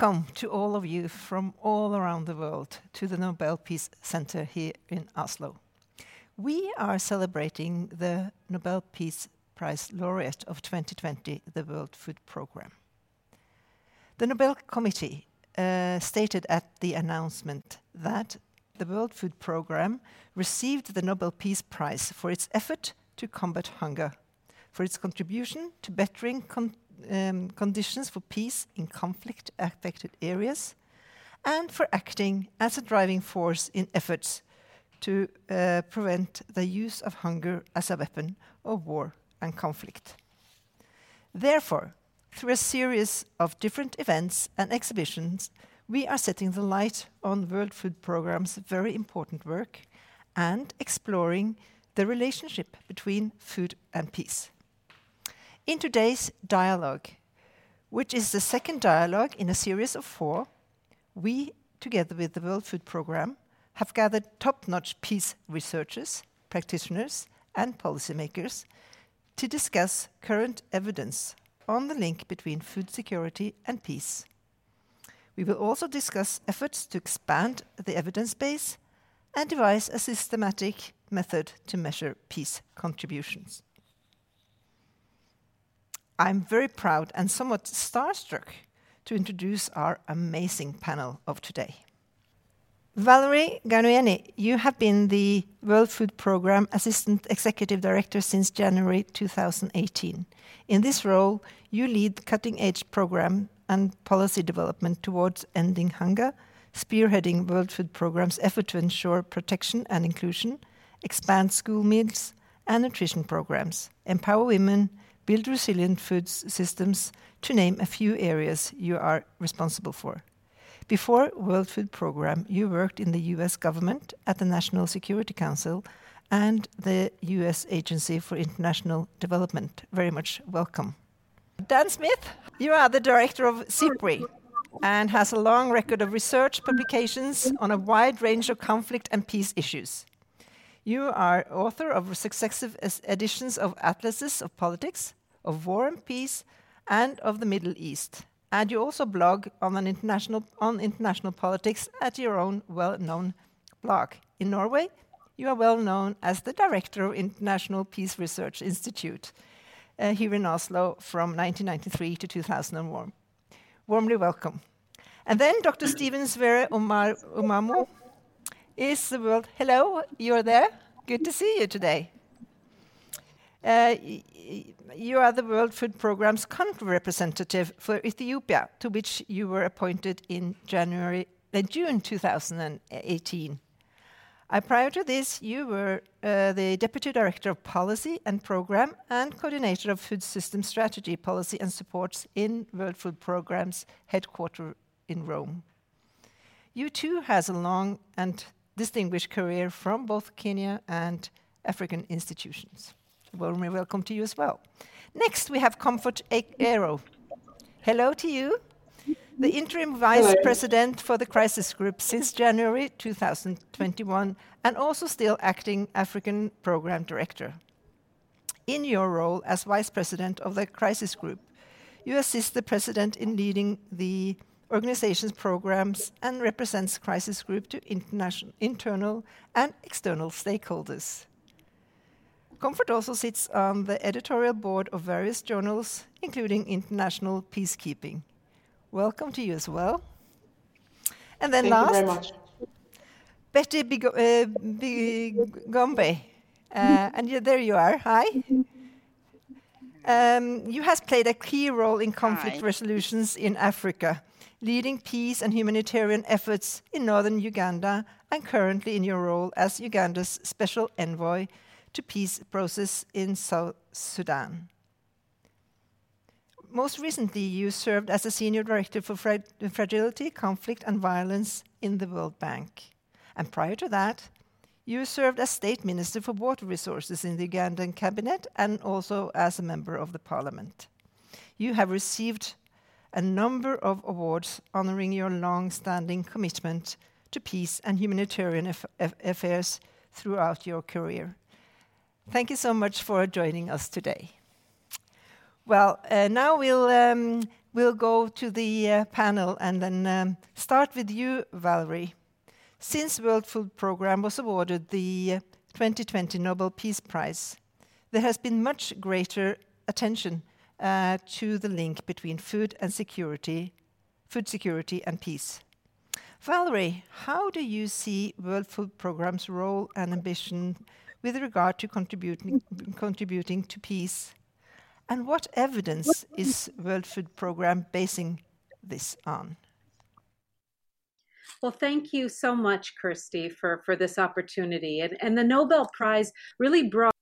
Welcome to all of you from all around the world to the Nobel Peace Center here in Oslo. We are celebrating the Nobel Peace Prize laureate of 2020, the World Food Programme. The Nobel Committee uh, stated at the announcement that the World Food Programme received the Nobel Peace Prize for its effort to combat hunger, for its contribution to bettering con um, conditions for peace in conflict affected areas, and for acting as a driving force in efforts to uh, prevent the use of hunger as a weapon of war and conflict. Therefore, through a series of different events and exhibitions, we are setting the light on World Food Programme's very important work and exploring the relationship between food and peace. In today's dialogue, which is the second dialogue in a series of four, we, together with the World Food Programme, have gathered top notch peace researchers, practitioners, and policymakers to discuss current evidence on the link between food security and peace. We will also discuss efforts to expand the evidence base and devise a systematic method to measure peace contributions. I'm very proud and somewhat starstruck to introduce our amazing panel of today. Valerie Guarnieri, you have been the World Food Programme Assistant Executive Director since January 2018. In this role, you lead cutting edge program and policy development towards ending hunger, spearheading World Food Programme's effort to ensure protection and inclusion, expand school meals and nutrition programs, empower women, build resilient food systems, to name a few areas you are responsible for. Before World Food Programme, you worked in the US government at the National Security Council and the US Agency for International Development. Very much welcome. Dan Smith, you are the director of SIPRI and has a long record of research publications on a wide range of conflict and peace issues. You are author of successive editions of Atlases of Politics, of War and Peace, and of the Middle East. And you also blog on, international, on international politics at your own well-known blog. In Norway, you are well known as the director of International Peace Research Institute uh, here in Oslo from 1993 to 2001. Warmly welcome. And then Dr. Stephen Sverre Omar Omamo is the world. Hello, you're there. Good to see you today. Uh, you are the World Food Programme's country representative for Ethiopia, to which you were appointed in January, uh, June 2018. Uh, prior to this, you were uh, the Deputy Director of Policy and Programme and Coordinator of Food System Strategy, Policy and Supports in World Food Programme's headquarters in Rome. You too has a long and distinguished career from both Kenya and African institutions. Warmly welcome to you as well. Next, we have Comfort Ero. Hello to you. The interim vice Hello. president for the crisis group since January 2021 and also still acting African program director. In your role as vice president of the crisis group, you assist the president in leading the organization's programs and represents crisis group to international, internal and external stakeholders. Comfort also sits on the editorial board of various journals, including International Peacekeeping. Welcome to you as well. And then Thank last, Betty Bigo uh, Bigombe. Uh, and you, there you are. Hi. Um, you have played a key role in conflict Hi. resolutions in Africa, leading peace and humanitarian efforts in northern Uganda, and currently in your role as Uganda's special envoy to peace process in South Sudan. Most recently, you served as a senior director for fragility, conflict, and violence in the World Bank. And prior to that, you served as state minister for water resources in the Ugandan cabinet and also as a member of the parliament. You have received a number of awards honoring your long standing commitment to peace and humanitarian affairs throughout your career. Thank you so much for joining us today. Well, uh, now we'll, um, we'll go to the uh, panel and then um, start with you, Valerie. Since World Food Programme was awarded the 2020 Nobel Peace Prize, there has been much greater attention uh, to the link between food and security, food security and peace. Valerie, how do you see World Food Programme's role and ambition with regard to contributing, contributing to peace? And what evidence is World Food Programme basing this on? Well, thank you so much, Kjersti, for, for this opportunity. And, and the Nobel Prize really brought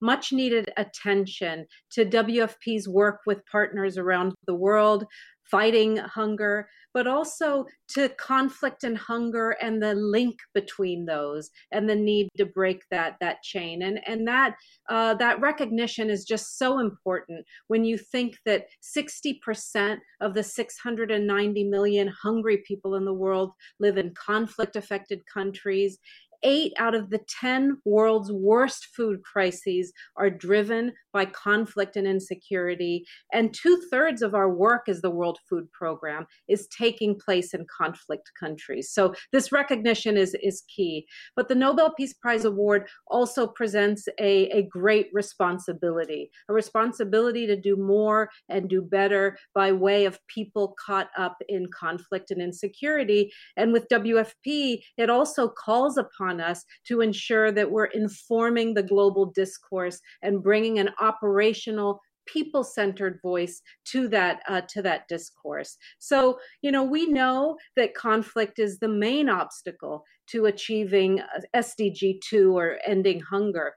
much needed attention to WFP's work with partners around the world, fighting hunger, but also to conflict and hunger and the link between those and the need to break that that chain. And and that uh, that recognition is just so important when you think that 60% of the 690 million hungry people in the world live in conflict affected countries eight out of the 10 world's worst food crises are driven by conflict and insecurity. And two thirds of our work as the World Food Program is taking place in conflict countries. So this recognition is, is key. But the Nobel Peace Prize Award also presents a, a great responsibility, a responsibility to do more and do better by way of people caught up in conflict and insecurity. And with WFP, it also calls upon on us to ensure that we're informing the global discourse and bringing an operational people-centered voice to that uh, to that discourse. So you know we know that conflict is the main obstacle to achieving uh, sdg 2 or ending hunger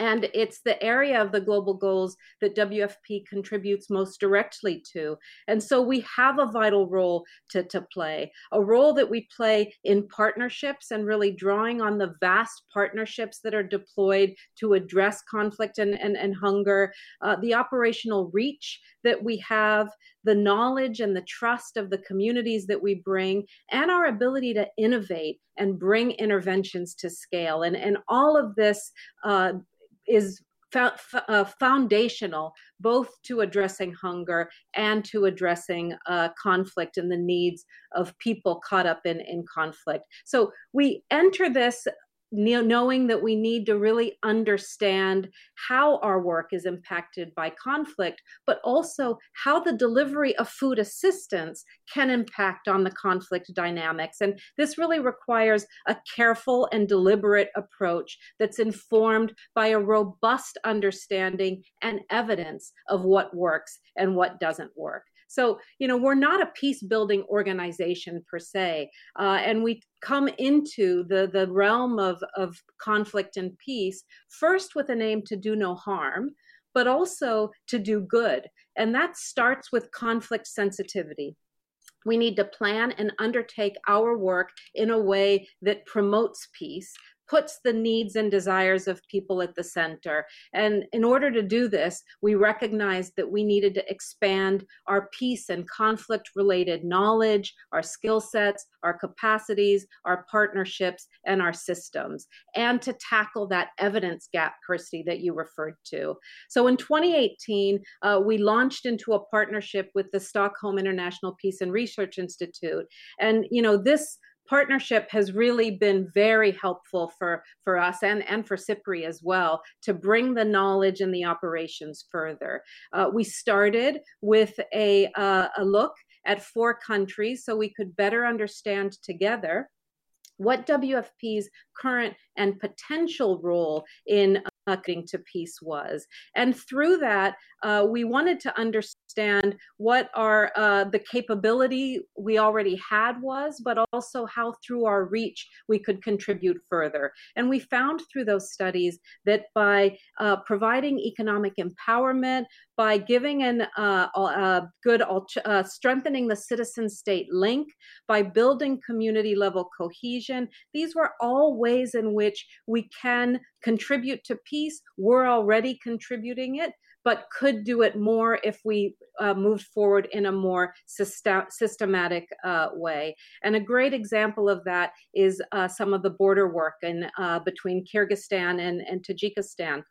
and it's the area of the global goals that WFP contributes most directly to. And so we have a vital role to, to play, a role that we play in partnerships and really drawing on the vast partnerships that are deployed to address conflict and, and, and hunger, uh, the operational reach that we have, the knowledge and the trust of the communities that we bring, and our ability to innovate and bring interventions to scale. And, and all of this uh, is uh, foundational both to addressing hunger and to addressing uh, conflict and the needs of people caught up in, in conflict. So we enter this knowing that we need to really understand how our work is impacted by conflict, but also how the delivery of food assistance can impact on the conflict dynamics. And this really requires a careful and deliberate approach that's informed by a robust understanding and evidence of what works and what doesn't work. So, you know, we're not a peace building organization per se. Uh, and we come into the, the realm of, of conflict and peace first with an aim to do no harm, but also to do good. And that starts with conflict sensitivity. We need to plan and undertake our work in a way that promotes peace, puts the needs and desires of people at the center. And in order to do this, we recognized that we needed to expand our peace and conflict related knowledge, our skill sets, our capacities, our partnerships, and our systems, and to tackle that evidence gap, Kjersti, that you referred to. So in 2018, uh, we launched into a partnership with the Stockholm International Peace and Research Institute. And, you know, this partnership has really been very helpful for, for us and, and for SIPRI as well to bring the knowledge and the operations further. Uh, we started with a, uh, a look at four countries so we could better understand together what WFP's current and potential role in uh, to peace was. And through that, uh, we wanted to understand what our uh, the capability we already had was, but also how through our reach we could contribute further. And we found through those studies that by uh, providing economic empowerment, by giving an uh, uh, good uh, strengthening the citizen state link, by building community level cohesion. These were all ways in which we can contribute to peace. We're already contributing it, but could do it more if we uh, moved forward in a more systematic uh, way. And a great example of that is uh, some of the border work in, uh, between Kyrgyzstan and, and Tajikistan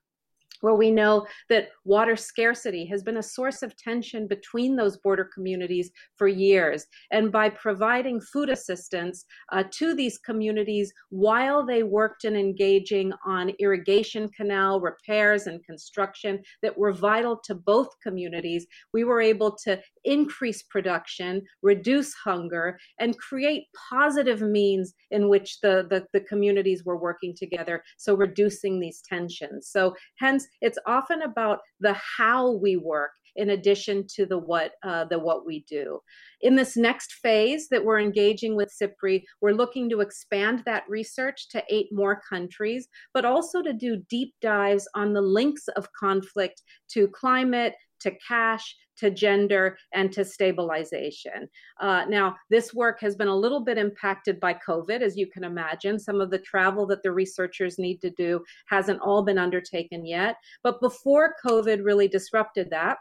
where we know that water scarcity has been a source of tension between those border communities for years. And by providing food assistance uh, to these communities while they worked in engaging on irrigation canal repairs and construction that were vital to both communities, we were able to increase production, reduce hunger, and create positive means in which the, the, the communities were working together. So reducing these tensions. So hence it's often about the how we work in addition to the what uh, the what we do. In this next phase that we're engaging with SIPRI, we're looking to expand that research to eight more countries, but also to do deep dives on the links of conflict to climate, to cash, to gender, and to stabilization. Uh, now, this work has been a little bit impacted by COVID, as you can imagine. Some of the travel that the researchers need to do hasn't all been undertaken yet. But before COVID really disrupted that,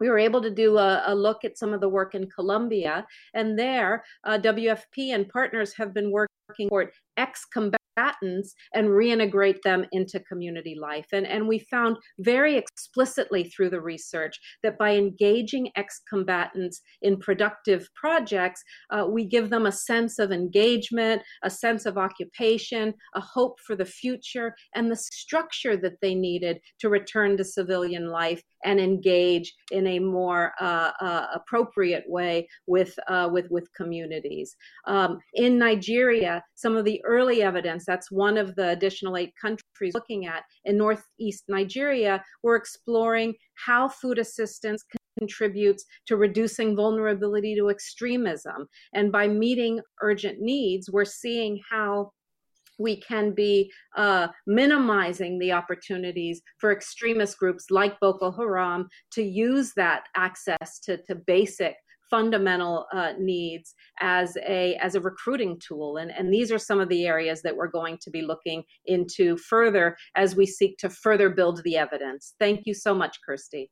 we were able to do a, a, look at some of the work in Colombia, and there, uh, WFP and partners have been working toward ex combatants and reintegrate them into community life. And, and we found very explicitly through the research that by engaging ex combatants in productive projects, uh, we give them a sense of engagement, a sense of occupation, a hope for the future, and the structure that they needed to return to civilian life and engage in a more uh, uh, appropriate way with, uh, with, with communities. Um, in Nigeria, some of the early evidence, that's one of the additional eight countries looking at in Northeast Nigeria, we're exploring how food assistance contributes to reducing vulnerability to extremism. And by meeting urgent needs, we're seeing how we can be uh, minimizing the opportunities for extremist groups like Boko Haram to use that access to, to basic fundamental uh, needs as a as a recruiting tool. And and these are some of the areas that we're going to be looking into further as we seek to further build the evidence. Thank you so much Kjersti.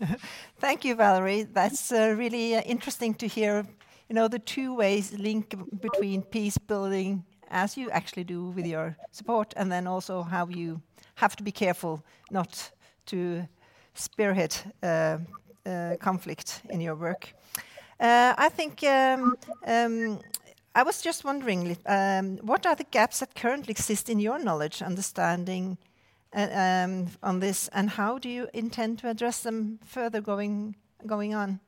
Thank you valerie. That's uh, really uh, interesting to hear you know the two ways link between peace building as you actually do with your support and then also how you have to be careful not to spearhead uh, uh, conflict in your work I think um, um, I was just wondering, um, what are the gaps that currently exist in your knowledge, understanding uh, on this, and how do you intend to address them further going going on?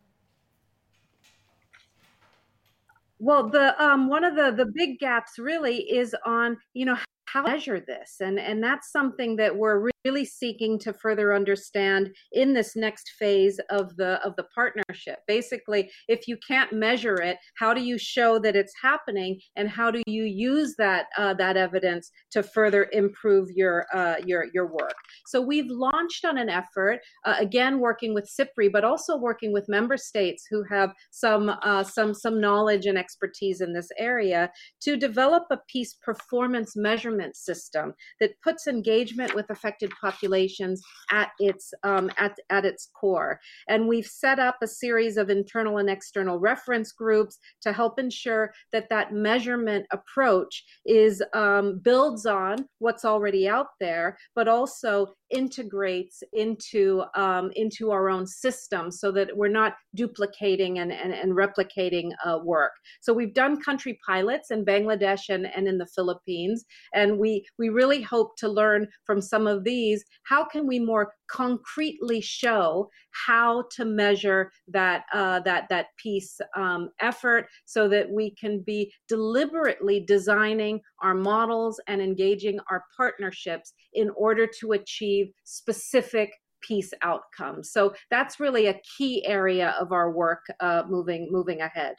Well, the one of the the big gaps really is on you know how to measure this, and and that's something that we're really seeking to further understand in this next phase of the of the partnership. Basically if you can't measure it how do you show that it's happening and how do you use that uh, that evidence to further improve your uh, your your work? So we've launched on an effort uh, again working with SIPRI but also working with member states who have some uh, some some knowledge and expertise in this area to develop a peace performance measurement system that puts engagement with affected populations at its um, at, at its core. And we've set up a series of internal and external reference groups to help ensure that that measurement approach is um, builds on what's already out there, but also integrates into um, into our own system so that we're not duplicating and, and, and replicating uh, work. So we've done country pilots in Bangladesh and, and in the Philippines, and we we really hope to learn from some of these. How can we more concretely show how to measure that uh, that that peace um, effort so that we can be deliberately designing our models and engaging our partnerships in order to achieve specific peace outcomes. So that's really a key area of our work uh, moving moving ahead.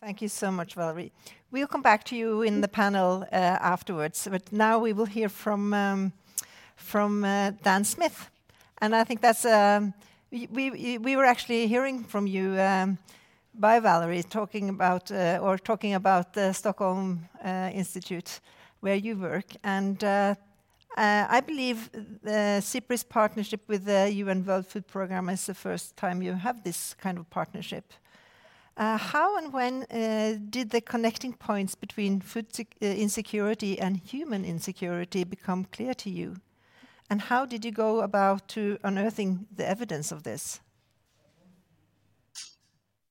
Thank you so much, Valerie. We'll come back to you in the panel uh, afterwards, but now we will hear from um, from uh, Dan Smith, and I think that's um, we, we were actually hearing from you um, by Valerie talking about uh, or talking about the Stockholm uh, Institute where you work, and uh, uh, I believe the SIPRI's partnership with the UN World Food Programme is the first time you have this kind of partnership. Uh, how and when uh, did the connecting points between food insecurity and human insecurity become clear to you? And how did you go about to unearthing the evidence of this?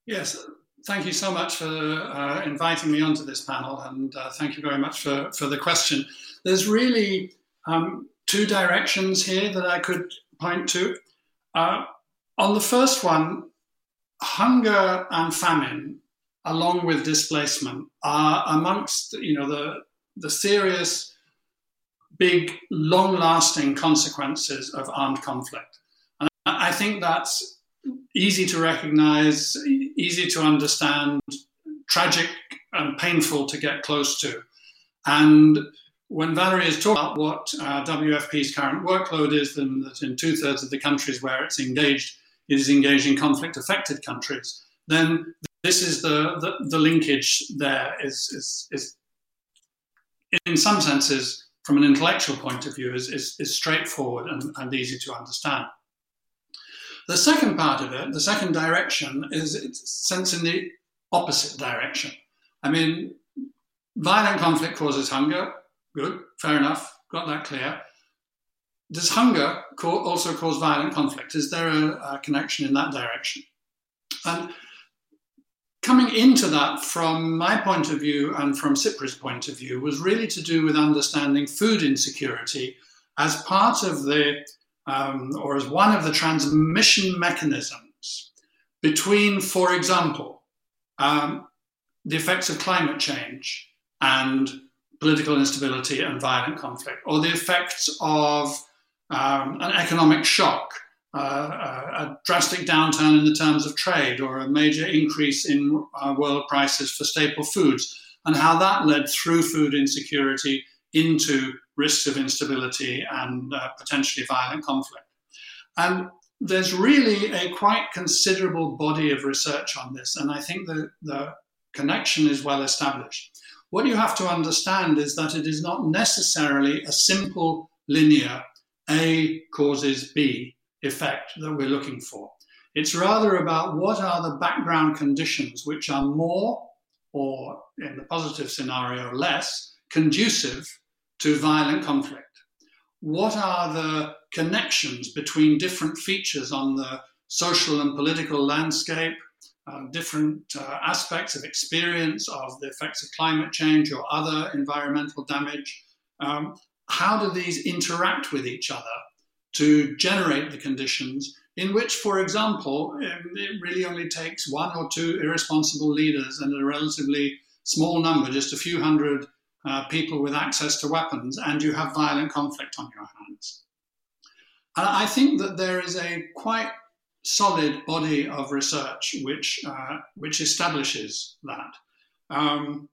Yes, thank you so much for uh, inviting me onto this panel, and uh, thank you very much for, for the question. There's really um, two directions here that I could point to. Uh, on the first one, hunger and famine, along with displacement, are amongst you know the the serious, big, long-lasting consequences of armed conflict. And I think that's easy to recognize, easy to understand, tragic and painful to get close to. And when Valerie has talked about what uh, WFP's current workload is, then that in two thirds of the countries where it's engaged, it is engaged in conflict affected countries, then this is the, the, the linkage there is, is, is, in some senses, from an intellectual point of view, is, is, is straightforward and, and easy to understand. The second part of it, the second direction, is it's sense in the opposite direction. I mean, violent conflict causes hunger, Good, fair enough, got that clear. Does hunger also cause violent conflict? Is there a, a connection in that direction? And coming into that from my point of view and from SIPRI's point of view was really to do with understanding food insecurity as part of the, um, or as one of the transmission mechanisms between, for example, um, the effects of climate change and political instability and violent conflict, or the effects of um, an economic shock, uh, a, a, drastic downturn in the terms of trade, or a major increase in uh, world prices for staple foods, and how that led through food insecurity into risks of instability and uh, potentially violent conflict. And there's really a quite considerable body of research on this, and I think that the connection is well established. What you have to understand is that it is not necessarily a simple linear A causes B effect that we're looking for. It's rather about what are the background conditions which are more, or in the positive scenario, less conducive to violent conflict. What are the connections between different features on the social and political landscape, uh, different uh, aspects of experience of the effects of climate change or other environmental damage. Um, how do these interact with each other to generate the conditions in which, for example, um, it really only takes one or two irresponsible leaders and a relatively small number, just a few hundred uh, people with access to weapons, and you have violent conflict on your hands. And I think that there is a quite solid body of research which, uh, which establishes that. Um,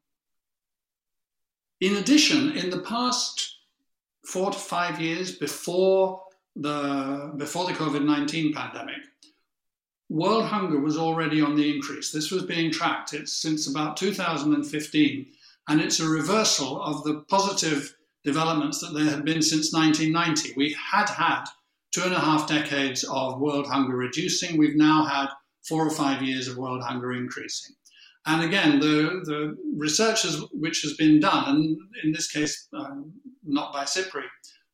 in addition, in the past four to five years before the, before the COVID 19 pandemic, world hunger was already on the increase. This was being tracked it's since about 2015, and it's a reversal of the positive developments that there had been since 1990. We had had two and a half decades of world hunger reducing. We've now had four or five years of world hunger increasing. And again, the, the research which has been done, and in this case, um, not by SIPRI,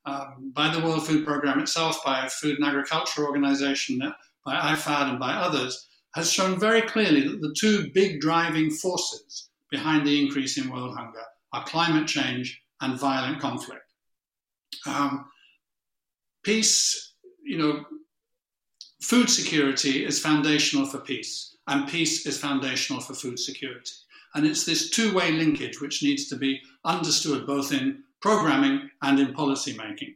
um, by the World Food Programme itself, by Food and Agriculture Organization, by IFAD, and by others, has shown very clearly that the two big driving forces behind the increase in world hunger are climate change and violent conflict. Um, peace you know, food security is foundational for peace, and peace is foundational for food security. And it's this two way linkage which needs to be understood both in programming and in policy making.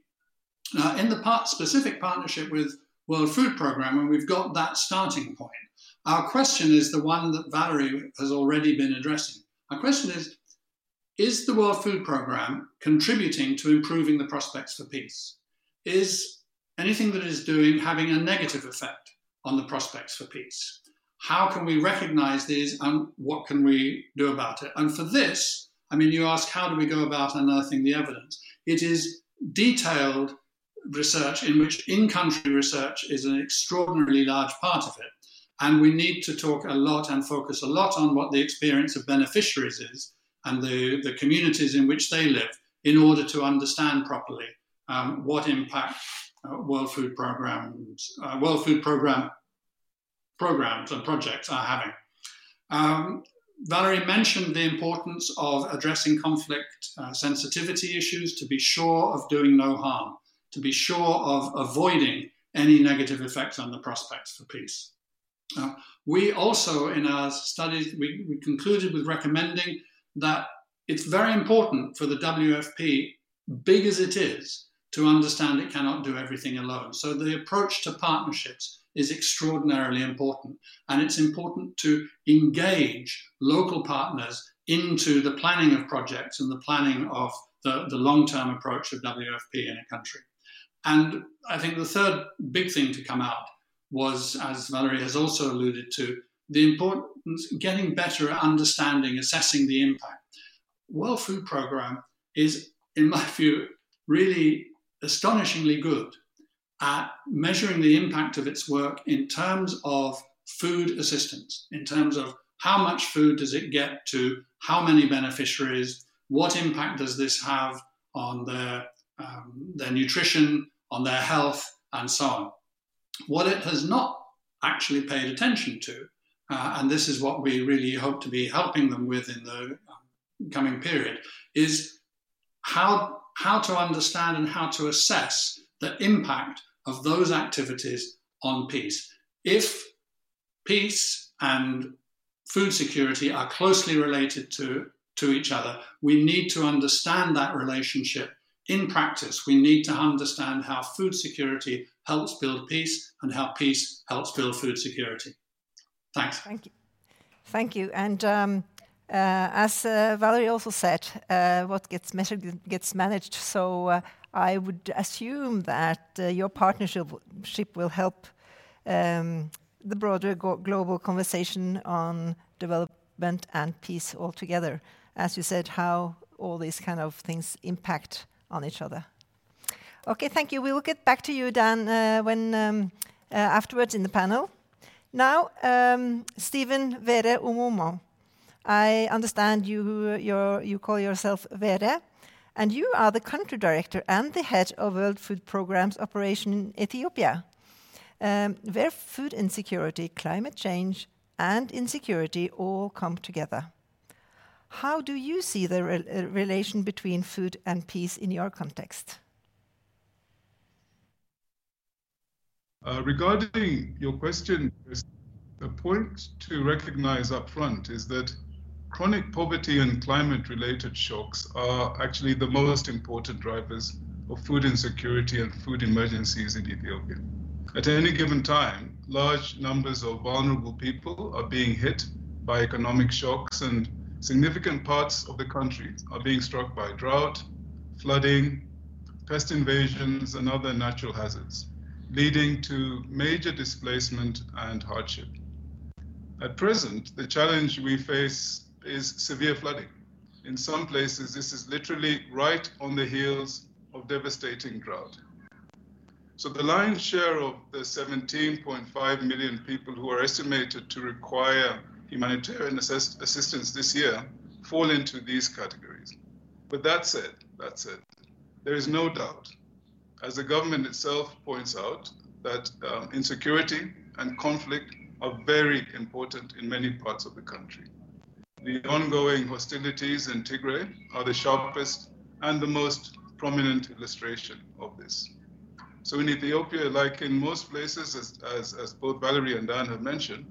Now, in the part, specific partnership with World Food Programme, when we've got that starting point, our question is the one that Valerie has already been addressing. Our question is Is the World Food Programme contributing to improving the prospects for peace? Is anything that is doing having a negative effect on the prospects for peace. How can we recognize these and what can we do about it? And for this, I mean, you ask, how do we go about unearthing the evidence? It is detailed research in which in country research is an extraordinarily large part of it. And we need to talk a lot and focus a lot on what the experience of beneficiaries is and the, the communities in which they live in order to understand properly um, what impact uh, World Food Programs, uh, World Food Program programs and projects are having. Um, Valerie mentioned the importance of addressing conflict uh, sensitivity issues to be sure of doing no harm, to be sure of avoiding any negative effects on the prospects for peace. Uh, we also, in our studies, we, we concluded with recommending that it's very important for the WFP, big as it is, to understand it cannot do everything alone. So the approach to partnerships is extraordinarily important. And it's important to engage local partners into the planning of projects and the planning of the, the long term approach of WFP in a country. And I think the third big thing to come out was, as Valerie has also alluded to, the importance getting better at understanding, assessing the impact. World Food Programme is, in my view, really astonishingly good at measuring the impact of its work in terms of food assistance, in terms of how much food does it get to how many beneficiaries, what impact does this have on their, um, their nutrition, on their health, and so on. What it has not actually paid attention to, uh, and this is what we really hope to be helping them with in the um, coming period, is how, how to understand and how to assess the impact of those activities on peace. If peace and food security are closely related to, to each other, we need to understand that relationship in practice. We need to understand how food security helps build peace and how peace helps build food security. Thanks. Thank you. Thank you. And um, as uh, Valerie also said, uh, what gets measured gets managed. So uh, I would assume that uh, your partnership will help um, the broader global conversation on development and peace altogether. As you said, how all these kind of things impact on each other. Okay, thank you. We will get back to you, Dan, uh, when um, uh, afterwards in the panel. Now, um, Stephen Vere Omamo. I understand you, you call yourself Vere, and you are the country director and the head of World Food Programme's operation in Ethiopia, um, where food insecurity, climate change, and insecurity all come together. How do you see the re uh, relation between food and peace in your context? Uh, regarding your question, the point to recognize up front is that chronic poverty and climate related shocks are actually the most important drivers of food insecurity and food emergencies in Ethiopia. At any given time, large numbers of vulnerable people are being hit by economic shocks, and significant parts of the country are being struck by drought, flooding, pest invasions, and other natural hazards, leading to major displacement and hardship. At present, the challenge we face is severe flooding. In some places, this is literally right on the heels of devastating drought. So the lion's share of the 17.5 million people who are estimated to require humanitarian assist assistance this year fall into these categories. But that said, that said, there is no doubt, as the government itself points out, that um, insecurity and conflict are very important in many parts of the country. The ongoing hostilities in Tigray are the sharpest and the most prominent illustration of this. So in Ethiopia, like in most places, as, as, as both Valerie and Dan have mentioned,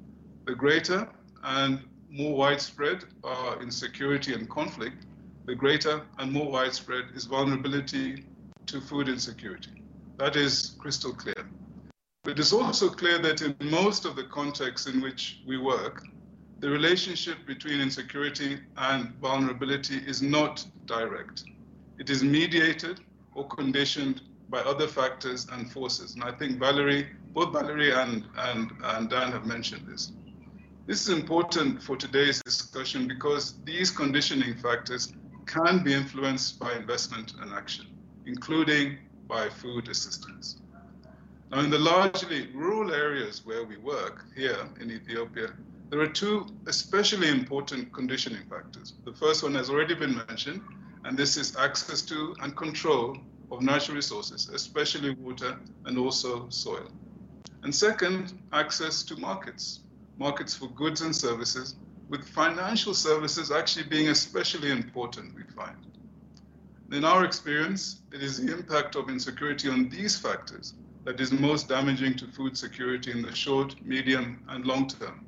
the greater and more widespread are insecurity and conflict, the greater and more widespread is vulnerability to food insecurity. That is crystal clear. But it's also clear that in most of the contexts in which we work, the relationship between insecurity and vulnerability is not direct. It is mediated or conditioned by other factors and forces. And I think Valerie, both Valerie and, and, and Dan have mentioned this. This is important for today's discussion because these conditioning factors can be influenced by investment and action, including by food assistance. Now, in the largely rural areas where we work here in Ethiopia, there are two especially important conditioning factors. The first one has already been mentioned, and this is access to and control of natural resources, especially water and also soil. And second, access to markets, markets for goods and services, with financial services actually being especially important, we find. In our experience, it is the impact of insecurity on these factors that is most damaging to food security in the short, medium, and long term.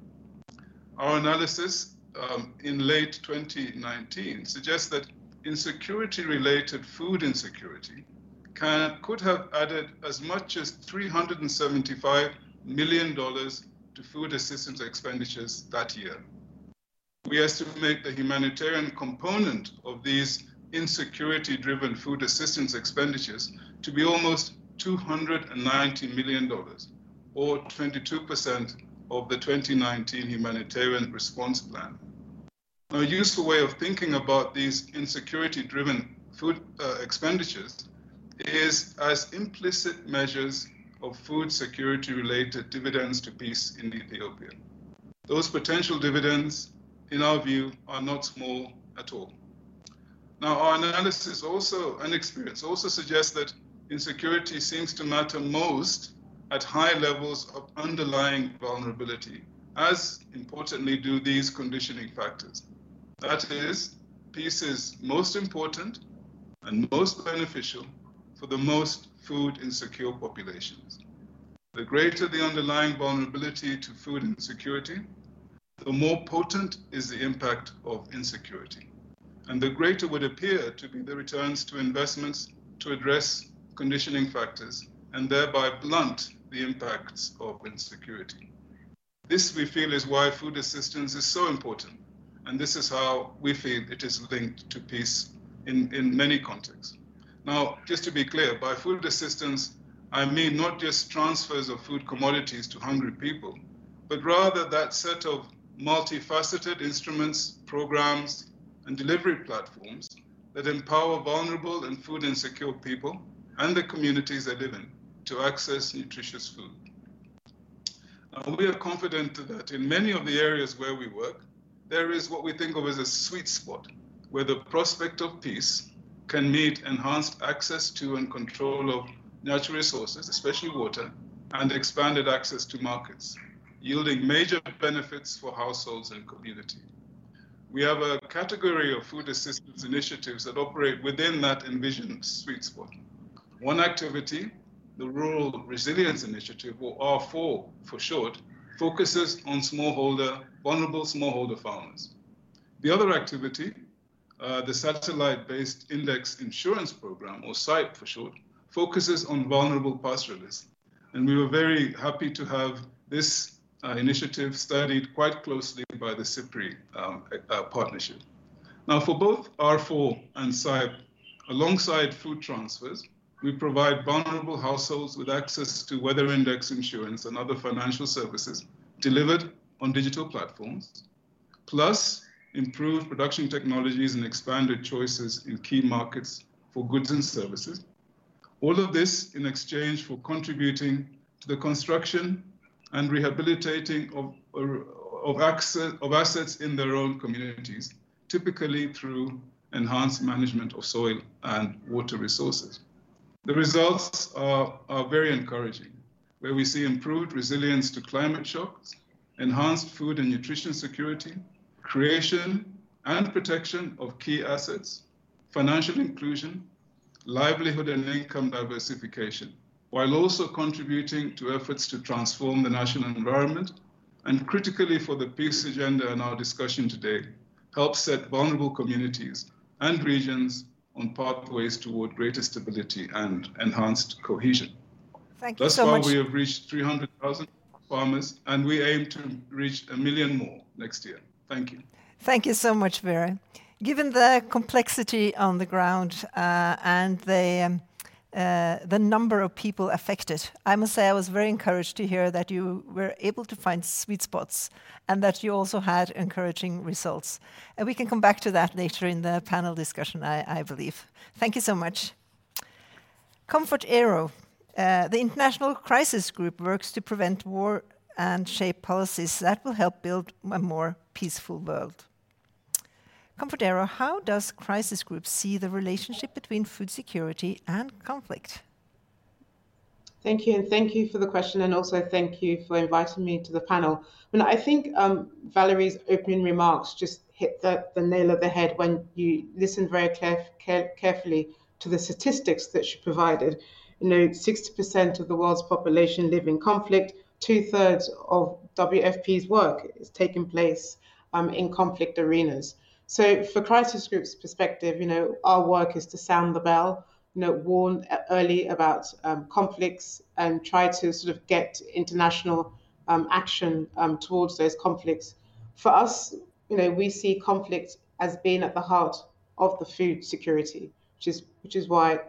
Our analysis um, in late 2019 suggests that insecurity related food insecurity can, could have added as much as $375 million to food assistance expenditures that year. We estimate the humanitarian component of these insecurity driven food assistance expenditures to be almost $290 million, or 22% of the 2019 humanitarian response plan. Now, a useful way of thinking about these insecurity driven food uh, expenditures is as implicit measures of food security related dividends to peace in Ethiopia. Those potential dividends, in our view, are not small at all. Now, our analysis also and experience also suggests that insecurity seems to matter most at high levels of underlying vulnerability, as importantly do these conditioning factors. That is, peace is most important and most beneficial for the most food insecure populations. The greater the underlying vulnerability to food insecurity, the more potent is the impact of insecurity. And the greater would appear to be the returns to investments to address conditioning factors and thereby blunt the impacts of insecurity. This, we feel, is why food assistance is so important. And this is how we feel it is linked to peace in, in many contexts. Now, just to be clear, by food assistance, I mean not just transfers of food commodities to hungry people, but rather that set of multifaceted instruments, programs, and delivery platforms that empower vulnerable and food insecure people and the communities they live in to access nutritious food. We are confident that in many of the areas where we work, there is what we think of as a sweet spot where the prospect of peace can meet enhanced access to and control of natural resources, especially water, and expanded access to markets, yielding major benefits for households and community. We have a category of food assistance initiatives that operate within that envisioned sweet spot. One activity, the Rural Resilience Initiative, or R4 for short, focuses on smallholder, vulnerable smallholder farmers. The other activity, uh, the Satellite Based Index Insurance Program, or SIIPE for short, focuses on vulnerable pastoralists. And we were very happy to have this uh, initiative studied quite closely by the SIPRI um, uh, partnership. Now, for both R4 and SIPE, alongside food transfers, we provide vulnerable households with access to weather index insurance and other financial services delivered on digital platforms, plus improved production technologies and expanded choices in key markets for goods and services. All of this in exchange for contributing to the construction and rehabilitating of, of, access, of assets in their own communities, typically through enhanced management of soil and water resources. The results are, are very encouraging, where we see improved resilience to climate shocks, enhanced food and nutrition security, creation and protection of key assets, financial inclusion, livelihood and income diversification, while also contributing to efforts to transform the national environment and critically for the peace agenda in our discussion today, help set vulnerable communities and regions on pathways toward greater stability and enhanced cohesion. Thank you Thus so far, much. we have reached 300,000 farmers, and we aim to reach a million more next year. Thank you. Thank you so much, Vera. Given the complexity on the ground uh, and the um, uh, the number of people affected. I must say I was very encouraged to hear that you were able to find sweet spots and that you also had encouraging results. And we can come back to that later in the panel discussion, I, I believe. Thank you so much. Comfort Ero, uh, the international crisis group works to prevent war and shape policies that will help build a more peaceful world. Comfort Ero, how does Crisis Group see the relationship between food security and conflict? Thank you, and thank you for the question, and also thank you for inviting me to the panel. I, mean, I think um, Valerie's opening remarks just hit the, the, nail on the head when you listen very care, carefully to the statistics that she provided. You know, 60% of the world's population live in conflict. Two thirds of WFP's work is taking place um, in conflict arenas. So, for crisis groups' perspective, you know, our work is to sound the bell, you know, warn early about um, conflicts and try to sort of get international um, action um, towards those conflicts. For us, you know, we see conflict as being at the heart of the food security, which is which is why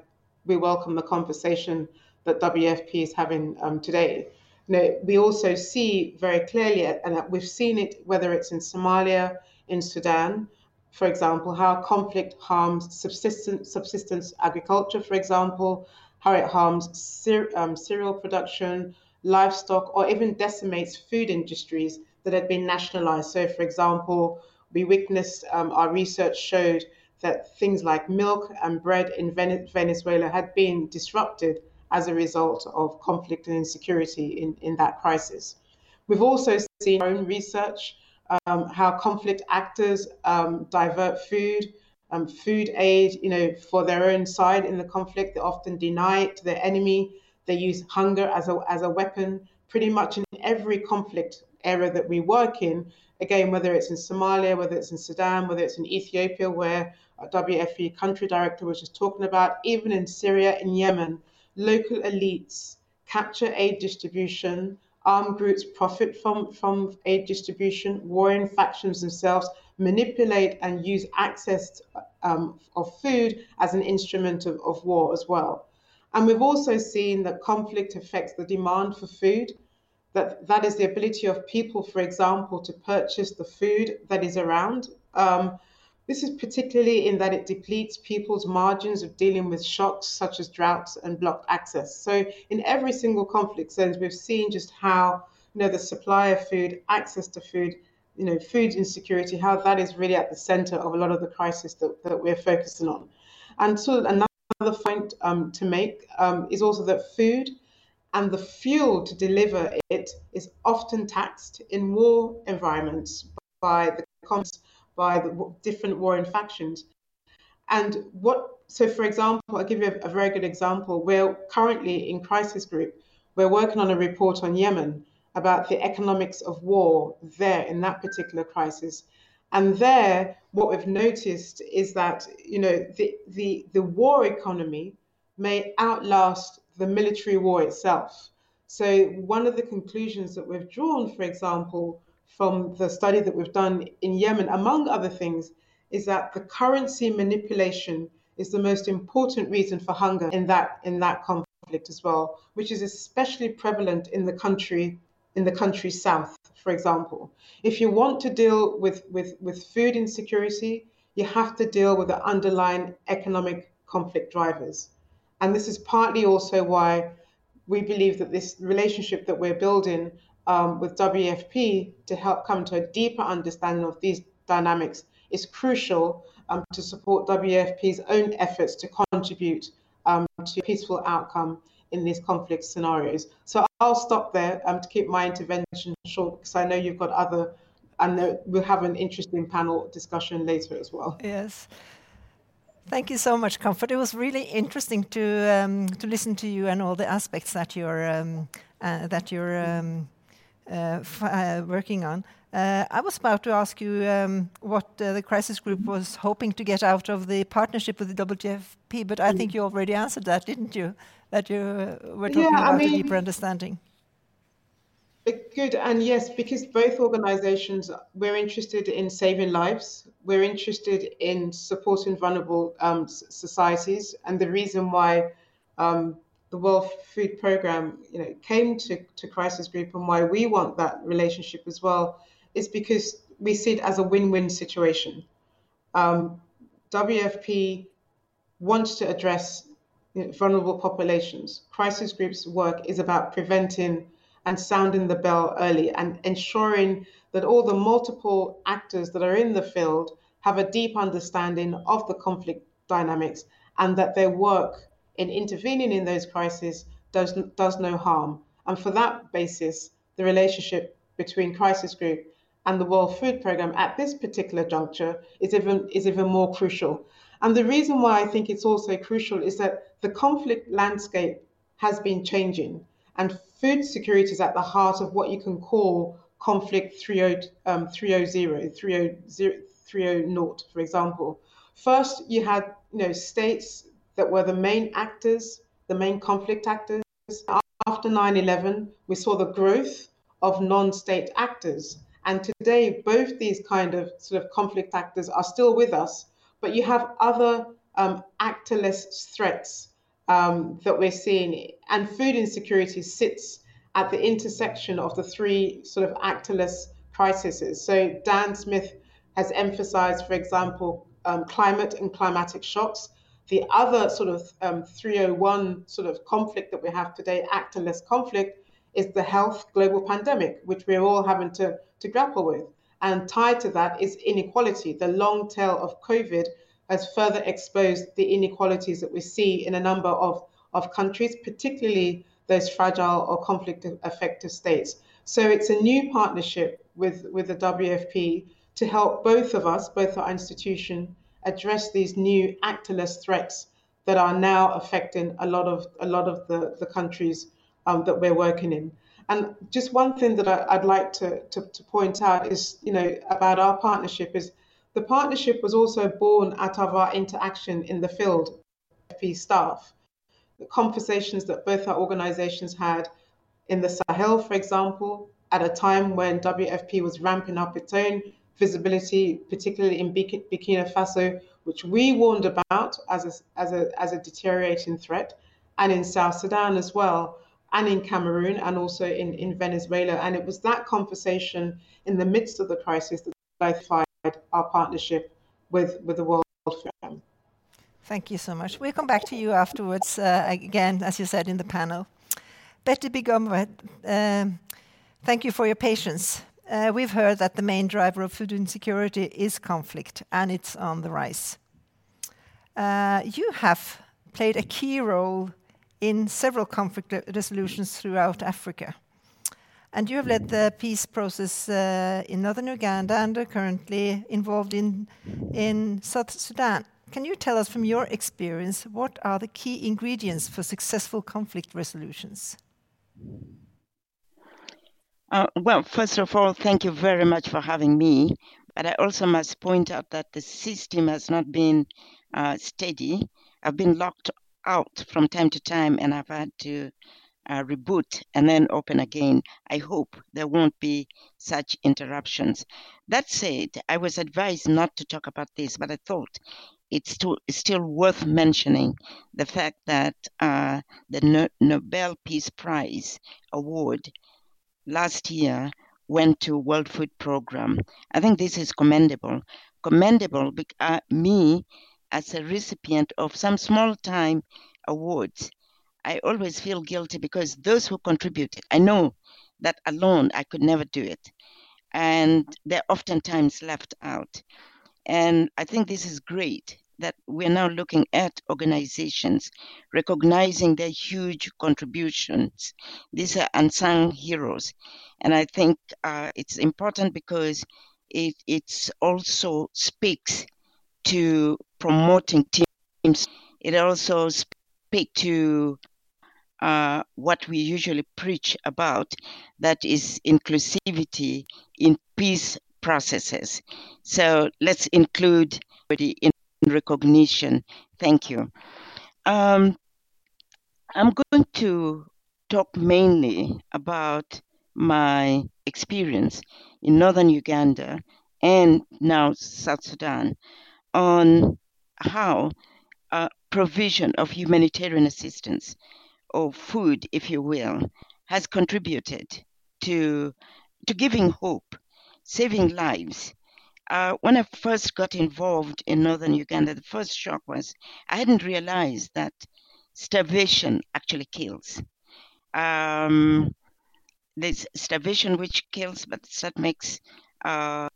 we welcome the conversation that WFP is having um, today. You know, we also see very clearly, and we've seen it whether it's in Somalia, in Sudan, for example, how conflict harms subsistence, subsistence agriculture, for example, how it harms um, cereal production, livestock, or even decimates food industries that had been nationalized. So, for example, we witnessed, um, our research showed that things like milk and bread in Venezuela had been disrupted as a result of conflict and insecurity in, in that crisis. We've also seen our own research um, how conflict actors um, divert food, um, food aid, you know, for their own side in the conflict. They often deny it to their enemy. They use hunger as a, as a weapon. Pretty much in every conflict area that we work in, again, whether it's in Somalia, whether it's in Sudan, whether it's in Ethiopia, where a WFP country director was just talking about, even in Syria and Yemen, local elites capture aid distribution, armed groups profit from, from aid distribution, warring factions themselves manipulate and use access um, of food as an instrument of, of war as well. And we've also seen that conflict affects the demand for food, that that is the ability of people, for example, to purchase the food that is around. Um, this is particularly in that it depletes people's margins of dealing with shocks such as droughts and blocked access. So in every single conflict zones, we've seen just how you know the supply of food, access to food, you know, food insecurity, how that is really at the center of a lot of the crisis that, that we're focusing on. And so another point um, to make um, is also that food and the fuel to deliver it is often taxed in war environments by the by the different warring factions. And what, so for example, I'll give you a, a very good example. We're currently in Crisis Group, we're working on a report on Yemen about the economics of war there in that particular crisis. And there, what we've noticed is that you know the, the, the war economy may outlast the military war itself. So one of the conclusions that we've drawn, for example, from the study that we've done in Yemen, among other things, is that the currency manipulation is the most important reason for hunger in that in that conflict as well, which is especially prevalent in the country in the country south, for example. If you want to deal with, with, with food insecurity, you have to deal with the underlying economic conflict drivers. And this is partly also why we believe that this relationship that we're building um, with WFP to help come to a deeper understanding of these dynamics is crucial um, to support WFP's own efforts to contribute um, to peaceful outcome in these conflict scenarios. So I'll stop there um, to keep my intervention short because I know you've got other, and we'll have an interesting panel discussion later as well. Yes. Thank you so much, Comfort. It was really interesting to um, to listen to you and all the aspects that you're um, uh, that you're um, working on. Uh, I was about to ask you um, what the crisis group was hoping to get out of the partnership with the WFP, but I think you already answered that, didn't you? That you were talking yeah, about I mean, a deeper understanding. Good, and yes, because both organizations, we're interested in saving lives, we're interested in supporting vulnerable um, societies, and the reason why um, the World Food Programme, you know, came to, to Crisis Group and why we want that relationship as well is because we see it as a win-win situation. Um, WFP wants to address you know, vulnerable populations. Crisis Group's work is about preventing and sounding the bell early and ensuring that all the multiple actors that are in the field have a deep understanding of the conflict dynamics and that their work in intervening in those crises does, does no harm. And for that basis, the relationship between Crisis Group and the World Food Programme at this particular juncture is even, is even more crucial. And the reason why I think it's also crucial is that the conflict landscape has been changing, and food security is at the heart of what you can call conflict 30, um, 300, 300, 300, for example. First, you had you know states that were the main actors, the main conflict actors. After 9/11, we saw the growth of non-state actors, and today both these kind of sort of conflict actors are still with us, but you have other um, actorless threats um, that we're seeing, and food insecurity sits at the intersection of the three sort of actorless crises. So Dan Smith has emphasized, for example, um, climate and climatic shocks. The other sort of um, 301 sort of conflict that we have today, actorless conflict, is the health global pandemic, which we're all having to, to grapple with. And tied to that is inequality. The long tail of COVID has further exposed the inequalities that we see in a number of, of countries, particularly those fragile or conflict affected states. So it's a new partnership with, with the WFP to help both of us, both our institution, address these new actorless threats that are now affecting a lot of a lot of the, the countries um, that we're working in. And just one thing that I, would like to, to, to point out is, you know, about our partnership is the partnership was also born out of our interaction in the field, FP staff. The conversations that both our organizations had in the Sahel, for example, at a time when WFP was ramping up its own visibility, particularly in Burkina Faso, which we warned about as a, as a, as a deteriorating threat, and in South Sudan as well, and in Cameroon, and also in, in Venezuela. And it was that conversation in the midst of the crisis that I our partnership with, with the World Food Thank you so much. We'll come back to you afterwards, uh, again, as you said in the panel. Betty Bigombe, um, thank you for your patience. Uh, we've heard that the main driver of food insecurity is conflict, and it's on the rise. Uh, you have played a key role in several conflict resolutions throughout Africa. And you have led the peace process uh, in northern Uganda and are currently involved in, in South Sudan. Can you tell us from your experience what are the key ingredients for successful conflict resolutions? Uh, well, first of all, thank you very much for having me. But I also must point out that the system has not been uh, steady. I've been locked out from time to time, and I've had to uh, reboot and then open again. I hope there won't be such interruptions. That said, I was advised not to talk about this, but I thought it's, to, it's still worth mentioning the fact that uh, the no- Nobel Peace Prize award last year went to World Food Program. I think this is commendable. Commendable, uh, me as a recipient of some small time awards I always feel guilty because those who contributed, I know that alone I could never do it. And they're oftentimes left out. And I think this is great that we're now looking at organizations recognizing their huge contributions. These are unsung heroes. And I think uh, it's important because it it's also speaks to promoting teams. It also speaks to uh, what we usually preach about that is inclusivity in peace processes. So let's include in recognition. Thank you. Um, I'm going to talk mainly about my experience in northern Uganda and now South Sudan on how provision of humanitarian assistance or food, if you will, has contributed to to giving hope, saving lives. Uh, when I first got involved in northern Uganda, the first shock was I hadn't realized that starvation actually kills. Um, there's starvation which kills, but that makes uh,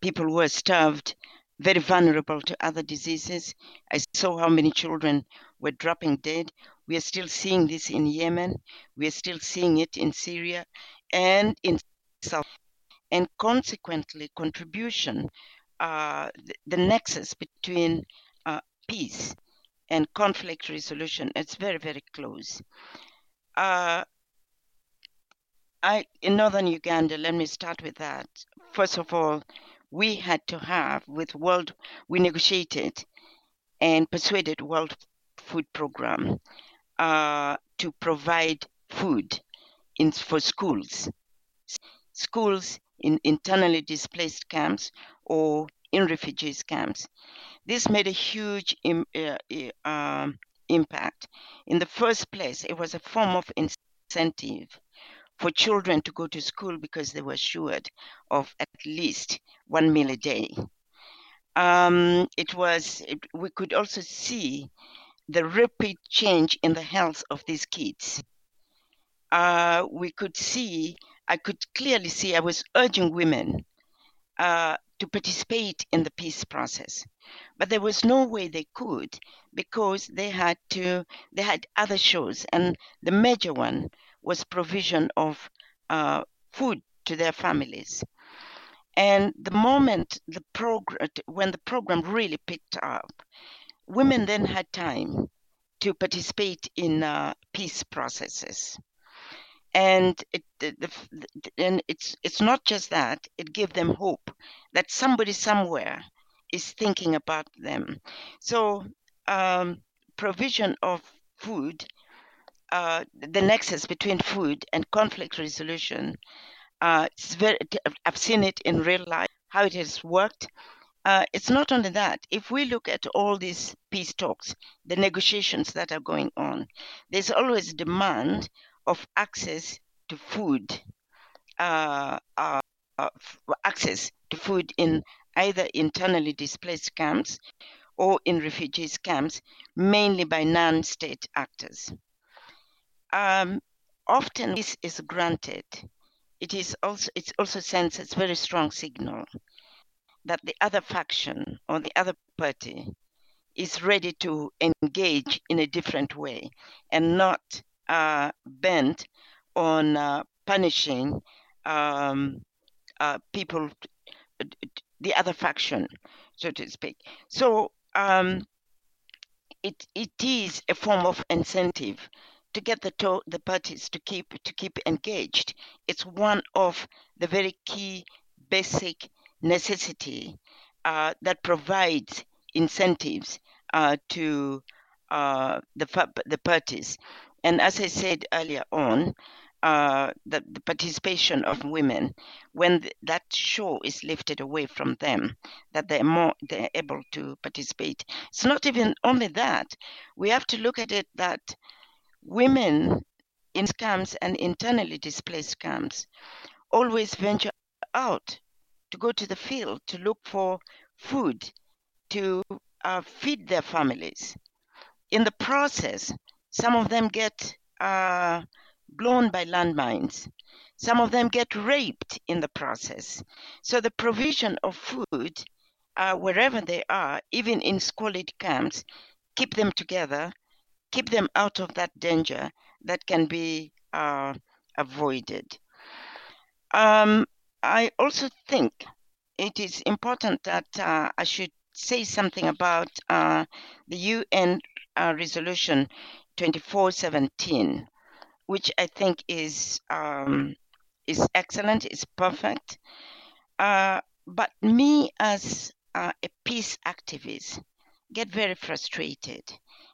people who are starved very vulnerable to other diseases. I saw how many children were dropping dead. We are still seeing this in Yemen. We are still seeing it in Syria and in South. And consequently, contribution, uh, the, the, nexus between uh, peace and conflict resolution, it's very, very close. Uh, I in northern Uganda, let me start with that. First of all, we had to have with World, we negotiated and persuaded World Food Program uh, to provide food in for schools, schools in internally displaced camps or in refugees camps. This made a huge Im, uh, uh, impact. In the first place, it was a form of incentive for children to go to school because they were assured of at least one meal a day. Um, it was, it, we could also see the rapid change in the health of these kids. Uh, we could see, I could clearly see, I was urging women uh, to participate in the peace process. But there was no way they could because they had to, they had other shows. And the major one was provision of uh, food to their families. And the moment the program, when the program really picked up, women then had time to participate in uh, peace processes. And it, and it's it's not just that; it gave them hope that somebody somewhere is thinking about them. So, um, provision of food uh, the nexus between food and conflict resolution. Uh, very, I've seen it in real life, how it has worked. Uh, it's not only that. If we look at all these peace talks, the negotiations that are going on, there's always demand of access to food, uh, uh, access to food in either internally displaced camps or in refugees camps, mainly by non-state actors um, often this is granted. It is also it also sends a very strong signal that the other faction or the other party is ready to engage in a different way and not uh, bent on uh, punishing um, uh, people, the other faction, so to speak. So um, it it is a form of incentive to get the to- the parties to keep to keep engaged. It's one of the very key basic necessity uh, that provides incentives uh, to uh, the the parties. And as I said earlier on, uh, the, the, participation of women when th- that show is lifted away from them, that they're more they're able to participate. It's not even only that. We have to look at it that women in camps and internally displaced camps always venture out to go to the field to look for food to uh, feed their families. In the process, some of them get uh, blown by landmines. Some of them get raped in the process. So the provision of food, uh, wherever they are, even in squalid camps, keep them together keep them out of that danger that can be uh, avoided. Um, I also think it is important that uh, I should say something about uh, the UN uh, resolution 2417, which I think is um, is excellent, is perfect. Uh, but me as uh, a peace activist get very frustrated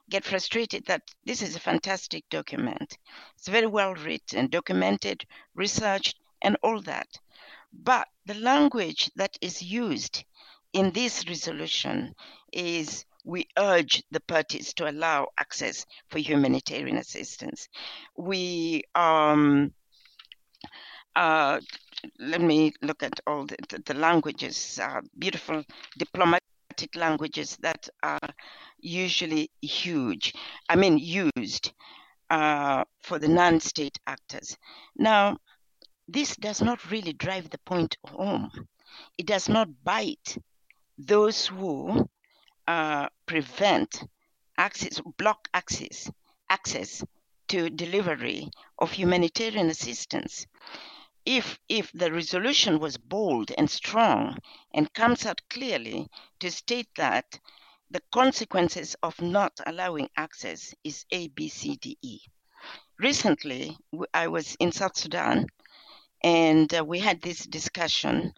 get frustrated that this is a fantastic document. It's very well written, documented, researched, and all that. But the language that is used in this resolution is we urge the parties to allow access for humanitarian assistance. We um, uh, let me look at all the, the, the languages, uh, beautiful diplomatic languages that are usually huge, I mean, used uh, for the non state actors. Now, this does not really drive the point home. It does not bite those who uh, prevent access, block access, access to delivery of humanitarian assistance. If, if the resolution was bold and strong and comes out clearly to state that the consequences of not allowing access is A, B, C, D, E. Recently, I was in South Sudan and uh, we had this discussion.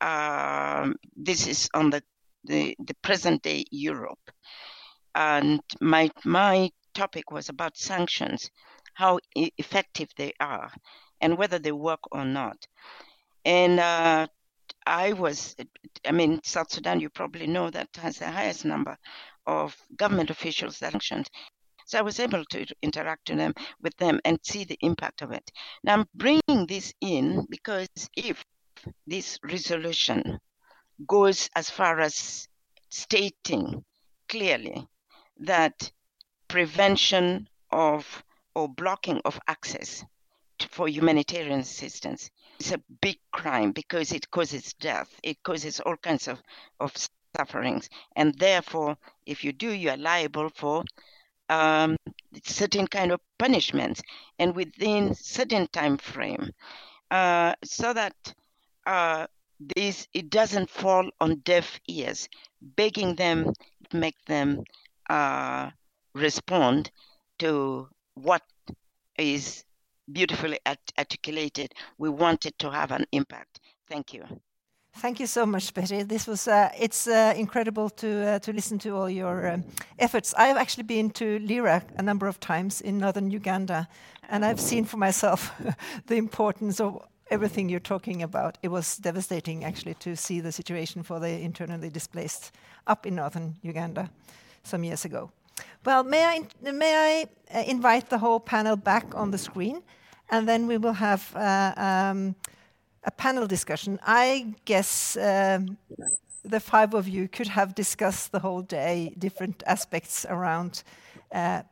Um, this is on the, the, the present day Europe. And my, my topic was about sanctions, how effective they are, and whether they work or not. And uh, I was, I mean, South Sudan, you probably know that has the highest number of government officials that sanctioned. So I was able to interact them, with them and see the impact of it. Now I'm bringing this in because if this resolution goes as far as stating clearly that prevention of or blocking of access to, for humanitarian assistance is a big crime because it causes death, it causes all kinds of, of sufferings. And therefore, if you do, you are liable for um, certain kind of punishments and within certain time frame uh, so that uh, this it doesn't fall on deaf ears begging them make them uh, respond to what is beautifully articulated. We wanted to have an impact. Thank you. Thank you so much, Betty. This was uh, it's uh, incredible to uh, to listen to all your um, efforts. I have actually been to Lira a number of times in northern Uganda, and I've seen for myself the importance of everything you're talking about. It was devastating actually to see the situation for the internally displaced up in northern Uganda some years ago. Well, may I may I uh, invite the whole panel back on the screen, and then we will have. Uh, um, a panel discussion. I guess um, the five of you could have discussed the whole day different aspects around uh,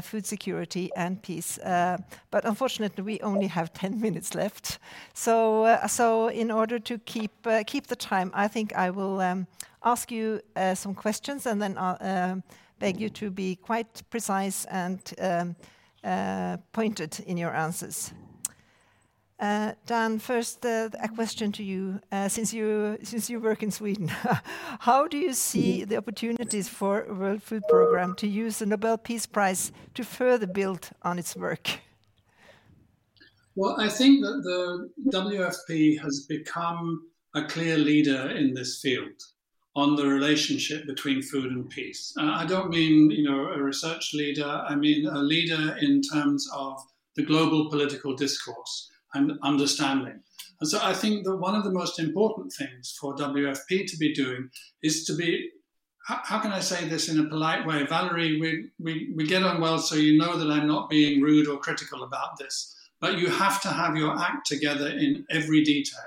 food security and peace. Uh, but unfortunately, we only have 10 minutes left. So, uh, so in order to keep uh, keep the time, I think I will um, ask you uh, some questions and then I'll beg you to be quite precise and um, pointed in your answers. Uh, Dan, first uh, a question to you. Uh, since you since you work in Sweden, how do you see the opportunities for World Food Programme to use the Nobel Peace Prize to further build on its work? Well, I think that the WFP has become a clear leader in this field on the relationship between food and peace. Uh, I don't mean you know a research leader. I mean a leader in terms of the global political discourse and understanding. And so I think that one of the most important things for WFP to be doing is to be how, can I say this in a polite way? Valerie, we, we, we get on well, so you know that I'm not being rude or critical about this. But you have to have your act together in every detail.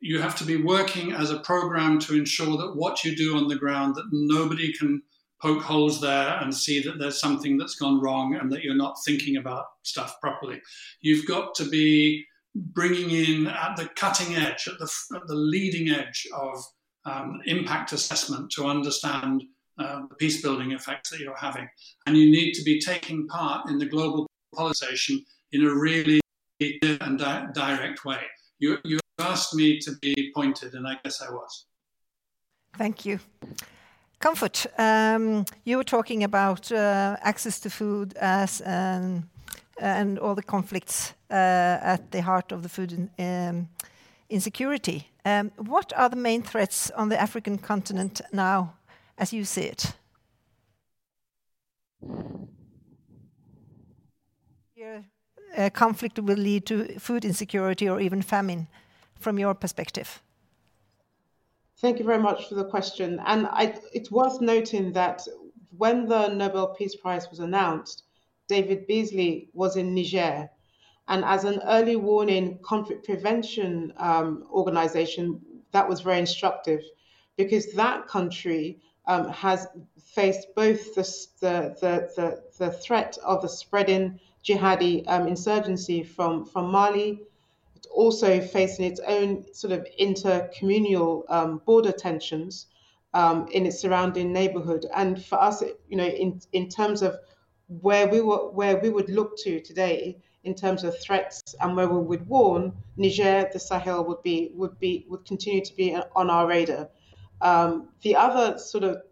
You have to be working as a program to ensure that what you do on the ground, that nobody can poke holes there and see that there's something that's gone wrong and that you're not thinking about stuff properly. You've got to be bringing in at the cutting edge, at the, at the leading edge of um, impact assessment to understand uh, the peace building effects that you're having. And you need to be taking part in the global policy in a really and di- direct way. You, you asked me to be pointed, and I guess I was. Thank you. Comfort. Um, you were talking about uh, access to food as and all the conflicts uh, at the heart of the food um, insecurity. Um, what are the main threats on the African continent now, as you see it? Conflict will lead to food insecurity or even famine, from your perspective. Thank you very much for the question. And I, it's worth noting that when the Nobel Peace Prize was announced, David Beasley was in Niger. And as an early warning conflict prevention um, organization, that was very instructive because that country um, has faced both the, the, the, the, threat of the spreading jihadi um, insurgency from, from Mali, also facing its own sort of intercommunal um, border tensions um, in its surrounding neighborhood. And for us, you know, in, in terms of where we were, where we would look to today in terms of threats and where we would warn, Niger, the Sahel would be would be would continue to be on our radar. Um, the other sort of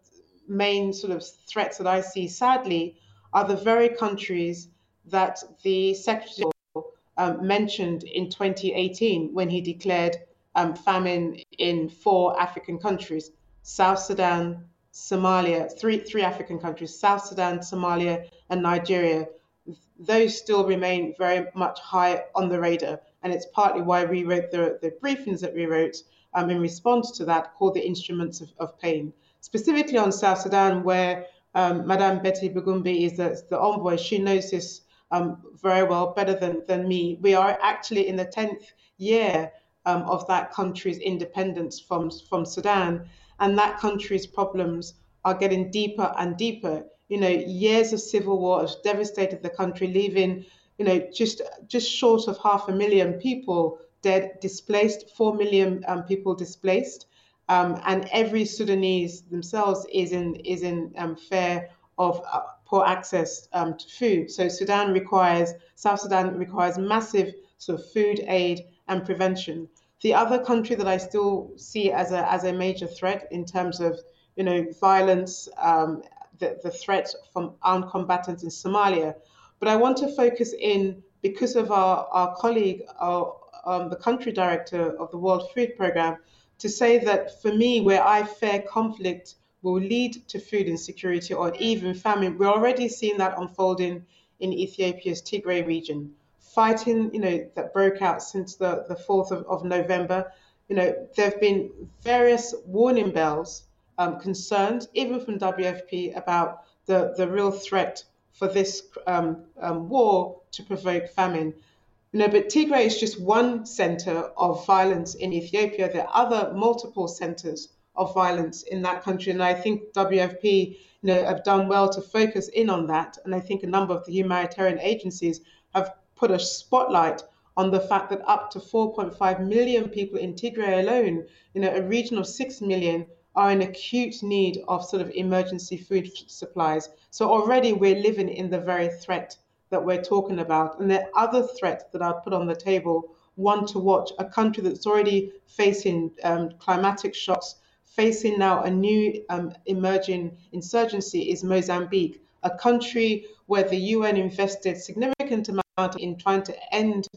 main sort of threats that I see, sadly, are the very countries that the Secretary um, mentioned in 2018 when he declared um, famine in four African countries South Sudan, Somalia, three, three African countries, South Sudan, Somalia, and Nigeria. Those still remain very much high on the radar. And it's partly why we wrote the, the briefings that we wrote um, in response to that called the Instruments of, of Pain. Specifically on South Sudan, where um, Madame Betty Bigombe is the, the envoy, she knows this um, very well, better than, than me. We are actually in the 10th year um, of that country's independence from, from Sudan, and that country's problems are getting deeper and deeper. You know, years of civil war have devastated the country, leaving, you know, just just short of half a million people dead, displaced, four million um, people displaced, um, and every Sudanese themselves is in is in um, fear of uh, poor access um, to food. So Sudan requires, South Sudan requires massive sort of food aid and prevention. The other country that I still see as a, as a major threat in terms of, you know, violence, um, the, the threat from armed combatants in Somalia. But I want to focus in because of our, our colleague, our, um, the country director of the World Food Programme, to say that for me, where I fear conflict will lead to food insecurity or even famine. We're already seeing that unfolding in Ethiopia's Tigray region. Fighting, you know, that broke out since the, the 4th of, of November. You know, there have been various warning bells, um, concerns, even from WFP, about the, the real threat for this um, um, war to provoke famine. You know, but Tigray is just one center of violence in Ethiopia. There are other multiple centers of violence in that country. And I think WFP you know, have done well to focus in on that. And I think a number of the humanitarian agencies have put a spotlight on the fact that up to 4.5 million people in Tigray alone, you know, a region of 6 million, are in acute need of sort of emergency food supplies. So already we're living in the very threat that we're talking about. And the other threat that I'd put on the table, one to watch, a country that's already facing um, climatic shocks, facing now a new um, emerging insurgency is Mozambique, a country where the UN invested significant amount in trying to end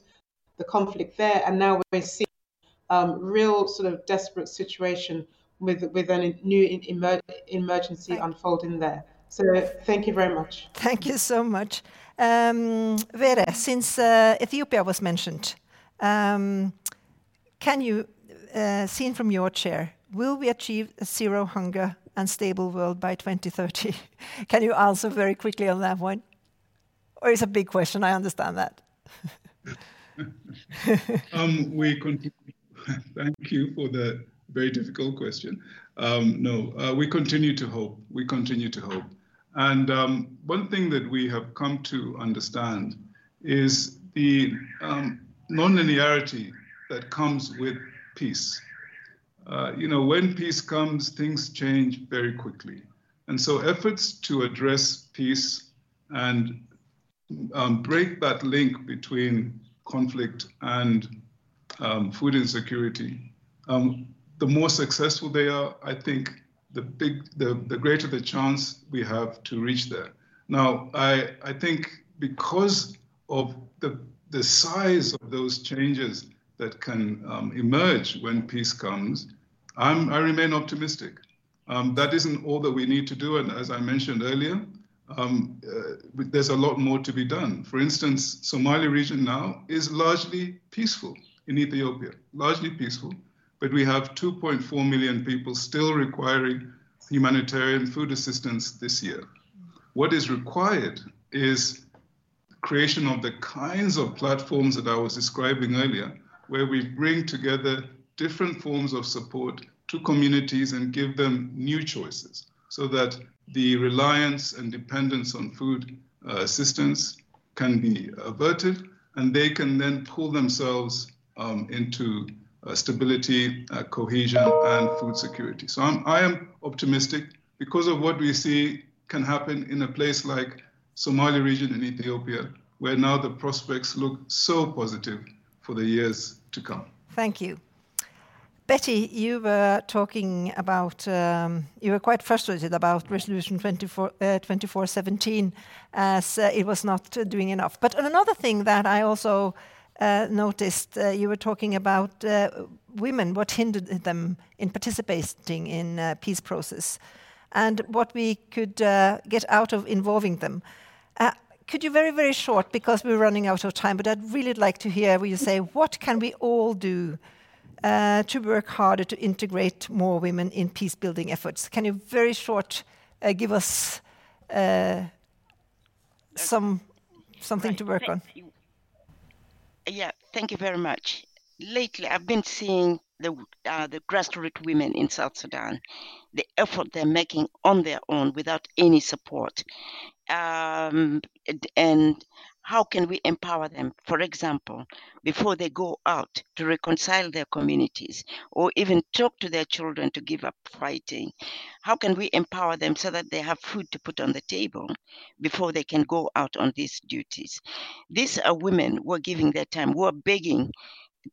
the conflict there, and now we're seeing um, real sort of desperate situation with with a new emer- emergency unfolding there. So thank you very much. Thank you so much, um, Were. Since uh, Ethiopia was mentioned, um, can you, uh, seen from your chair, Will we achieve a zero hunger and stable world by 2030? Can you answer very quickly on that one? Or it's a big question, I understand that. um, we continue. Thank you for the very difficult question. Um, no, uh, we continue to hope. We continue to hope. And um, one thing that we have come to understand is the um, nonlinearity that comes with peace. Uh, you know, when peace comes, things change very quickly. And so efforts to address peace and um, break that link between conflict and um, food insecurity, um, the more successful they are, I think the big, the, the greater the chance we have to reach there. Now, I, I think because of the, the size of those changes that can um, emerge when peace comes, I'm, i remain optimistic. Um, that isn't all that we need to do. And as I mentioned earlier, um, uh, there's a lot more to be done. For instance, Somali region now is largely peaceful in Ethiopia, largely peaceful, but we have 2.4 million people still requiring humanitarian food assistance this year. What is required is creation of the kinds of platforms that I was describing earlier, where we bring together different forms of support to communities and give them new choices so that the reliance and dependence on food uh, assistance can be averted and they can then pull themselves um, into uh, stability, uh, cohesion, and food security. So I'm, I am optimistic because of what we see can happen in a place like Somali region in Ethiopia, where now the prospects look so positive for the years to come. Thank you. Betty, you were talking about, um, you were quite frustrated about Resolution 24, uh, 2417 as uh, it was not uh, doing enough. But another thing that I also uh, noticed, uh, you were talking about uh, women, what hindered them in participating in peace process and what we could get out of involving them. could you very, very short, because we're running out of time, but I'd really like to hear you say, what can we all do uh, to work harder to integrate more women in peace building efforts. Can you very short uh, give us uh, some something right. to work thank on? You. Yeah, thank you very much. Lately, I've been seeing the uh, the grassroots women in South Sudan, the effort they're making on their own without any support, um, and how can we empower them, for example, before they go out to reconcile their communities or even talk to their children to give up fighting? How can we empower them so that they have food to put on the table before they can go out on these duties? These are women who are giving their time, who are begging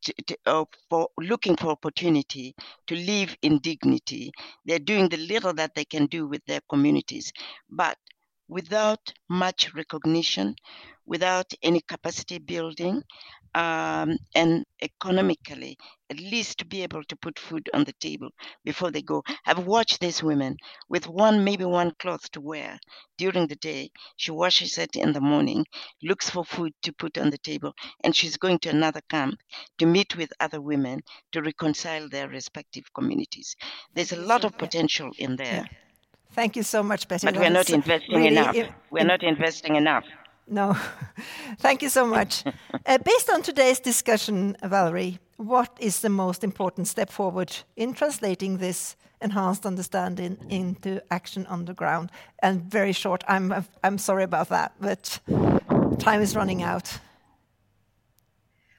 to, to, uh, for looking for opportunity to live in dignity. They're doing the little that they can do with their communities, but without much recognition, without any capacity building, um, and economically, at least to be able to put food on the table before they go. I've watched these women with one, maybe one cloth to wear during the day. She washes it in the morning, looks for food to put on the table, and she's going to another camp to meet with other women to reconcile their respective communities. There's a lot of potential in there. Thank you so much, Betty. But we're not investing really enough. we're not investing enough. No, thank you so much. uh, based on today's discussion, Valerie, what is the most important step forward in translating this enhanced understanding into action on the ground? And very short, I'm, I'm sorry about that, but time is running out.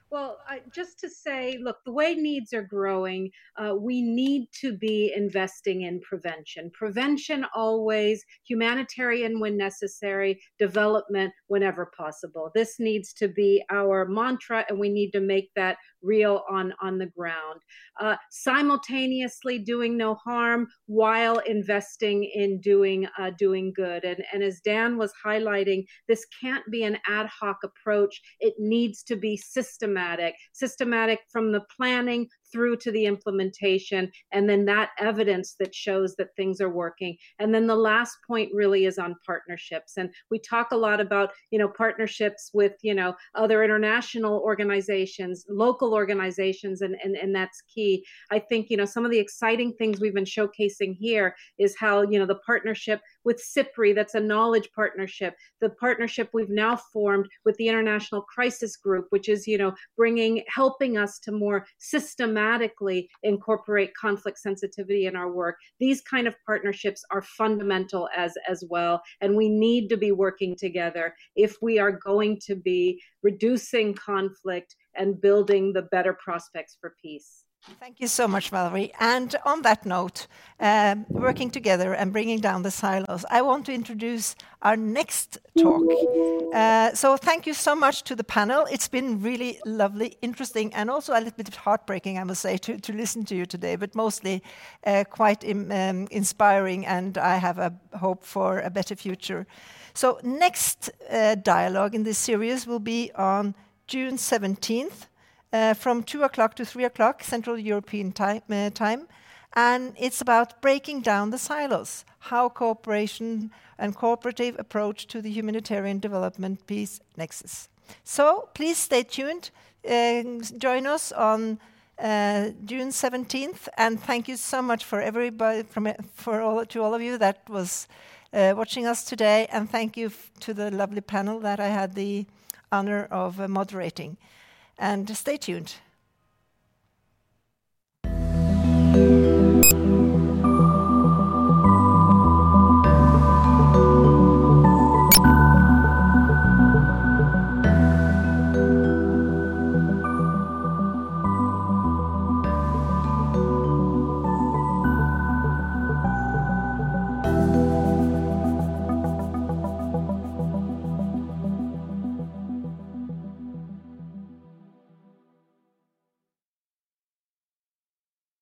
Well, I, just to say, look, the way needs are growing, uh, we need to be investing in prevention. Prevention always, humanitarian when necessary, development whenever possible. This needs to be our mantra, and we need to make that real on on the ground. Uh, simultaneously doing no harm while investing in doing uh, doing good. And and as dan was highlighting this can't be an ad hoc approach. It needs to be systematic systematic from the planning through to the implementation and then that evidence that shows that things are working. And then the last point really is on partnerships. And we talk a lot about you know partnerships with you know other international organizations local organizations and and, and that's key. I think you know some of the exciting things we've been showcasing here is how you know the partnership with SIPRI, that's a knowledge partnership. The partnership we've now formed with the International Crisis Group, which is, you know, bringing, helping us to more systematically incorporate conflict sensitivity in our work. These kind of partnerships are fundamental as as well, and we need to be working together if we are going to be reducing conflict and building the better prospects for peace. Thank you so much, Valerie. And on that note, um, working together and bringing down the silos, I want to introduce our next talk. Uh, so, thank you so much to the panel. It's been really lovely, interesting, and also a little bit heartbreaking, I must say, to, to listen to you today, but mostly uh, quite Im, um, inspiring, and I have a hope for a better future. So, next uh, dialogue in this series will be on June 17th uh, from 2 o'clock to 3 o'clock Central European time, uh, time. And it's about breaking down the silos, how cooperation and cooperative approach to the humanitarian development peace nexus. So please stay tuned. Uh, join us on uh, June 17th, and thank you so much for everybody, from, for all to all of you that was uh, watching us today, and thank you to the lovely panel that I had the honor of uh, moderating and stay tuned.